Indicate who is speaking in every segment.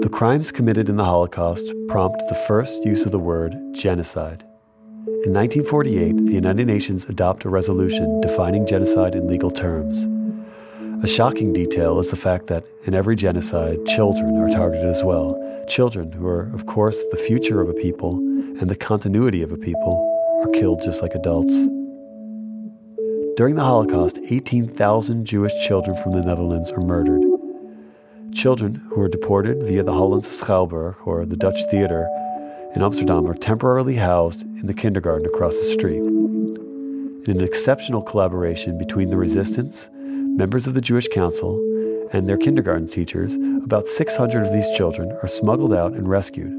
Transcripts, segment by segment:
Speaker 1: The crimes committed in the Holocaust prompt the first use of the word genocide. In 1948, the United Nations adopt a resolution defining genocide in legal terms. A shocking detail is the fact that in every genocide, children are targeted as well. Children, who are, of course, the future of a people and the continuity of a people, are killed just like adults. During the Holocaust, 18,000 Jewish children from the Netherlands are murdered. Children who are deported via the Hollandse Schouwburg or the Dutch Theater in Amsterdam are temporarily housed in the kindergarten across the street. In an exceptional collaboration between the resistance, members of the Jewish Council, and their kindergarten teachers, about 600 of these children are smuggled out and rescued.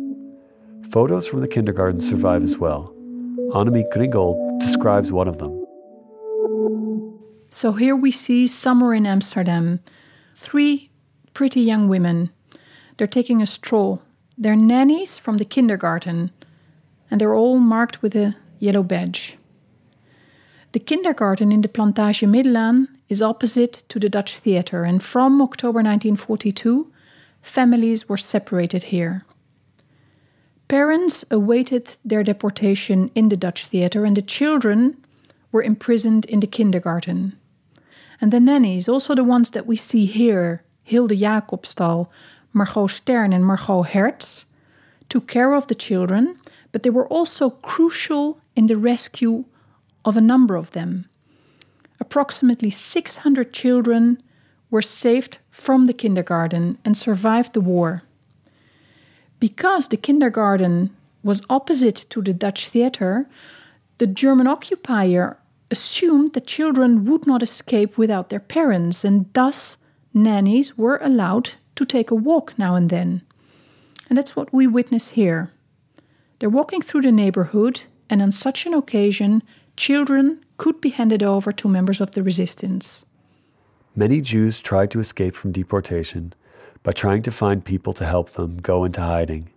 Speaker 1: Photos from the kindergarten survive as well. Annemiek Gringold describes one of them.
Speaker 2: So here we see summer in Amsterdam. Three pretty young women. They're taking a stroll. They're nannies from the kindergarten, and they're all marked with a yellow badge. The kindergarten in the Plantage Middelaan is opposite to the Dutch Theatre, and from October 1942, families were separated here. Parents awaited their deportation in the Dutch Theatre, and the children were imprisoned in the kindergarten. And the nannies, also the ones that we see here, Hilde Jacobsthal, Margot Stern, and Margot Hertz, took care of the children, but they were also crucial in the rescue of a number of them. Approximately 600 children were saved from the kindergarten and survived the war. Because the kindergarten was opposite to the Dutch theater, the German occupier assumed that children would not escape without their parents, and thus nannies were allowed to take a walk now and then. And that's what we witness here. They're walking through the neighborhood, and on such an occasion, children could be handed over to members of the resistance.
Speaker 1: Many Jews tried to escape from deportation by trying to find people to help them go into hiding.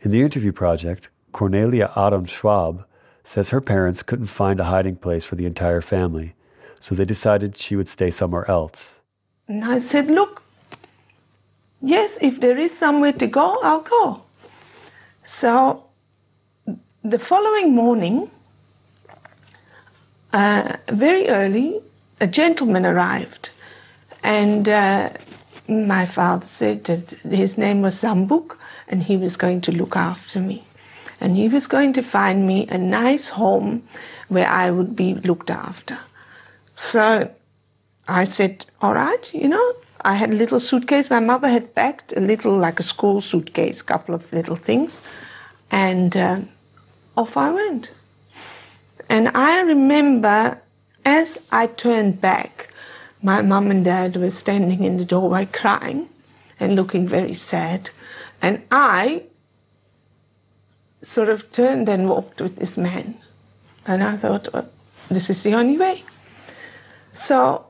Speaker 1: In the interview project, Cornelia Adam Schwab says her parents couldn't find a hiding place for the entire family, so they decided she would stay somewhere else.
Speaker 3: And I said, Look, yes, if there is somewhere to go, I'll go. So the following morning, uh, very early, a gentleman arrived. And uh, my father said that his name was Zambuk and he was going to look after me. And he was going to find me a nice home where I would be looked after. So I said, All right, you know, I had a little suitcase. My mother had packed a little, like a school suitcase, a couple of little things. And uh, off I went. And I remember as I turned back, my mum and dad were standing in the doorway crying and looking very sad. And I sort of turned and walked with this man. And I thought, well, this is the only way. So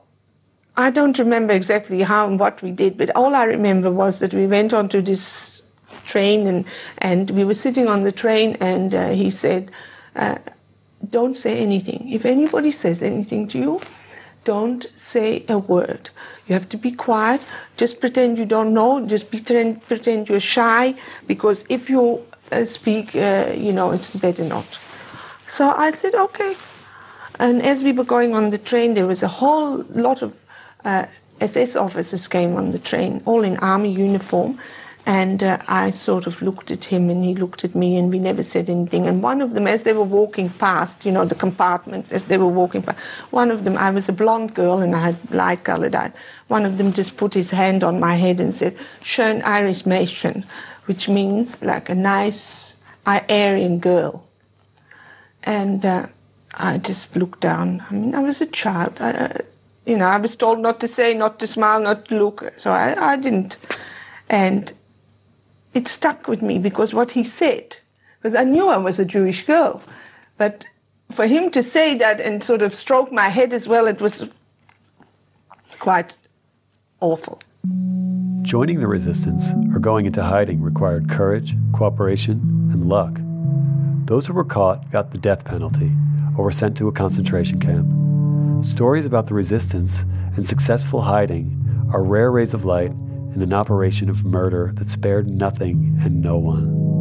Speaker 3: I don't remember exactly how and what we did, but all I remember was that we went onto this train and, and we were sitting on the train and uh, he said, uh, don't say anything. If anybody says anything to you, don't say a word. You have to be quiet. Just pretend you don't know. Just pretend, pretend you're shy because if you uh, speak, uh, you know, it's better not. So I said, okay. And as we were going on the train, there was a whole lot of uh, SS officers came on the train, all in army uniform. And uh, I sort of looked at him and he looked at me and we never said anything. And one of them, as they were walking past, you know, the compartments, as they were walking past, one of them, I was a blonde girl and I had light colored eyes. One of them just put his hand on my head and said, Schön arisch Mädchen, which means like a nice Aryan girl. And uh, I just looked down. I mean, I was a child. I, uh, you know, I was told not to say, not to smile, not to look. So I, I didn't. And it stuck with me because what he said, because I knew I was a Jewish girl, but for him to say that and sort of stroke my head as well, it was quite awful.
Speaker 1: Joining the resistance or going into hiding required courage, cooperation, and luck. Those who were caught got the death penalty or were sent to a concentration camp. Stories about the resistance and successful hiding are rare rays of light in an operation of murder that spared nothing and no one.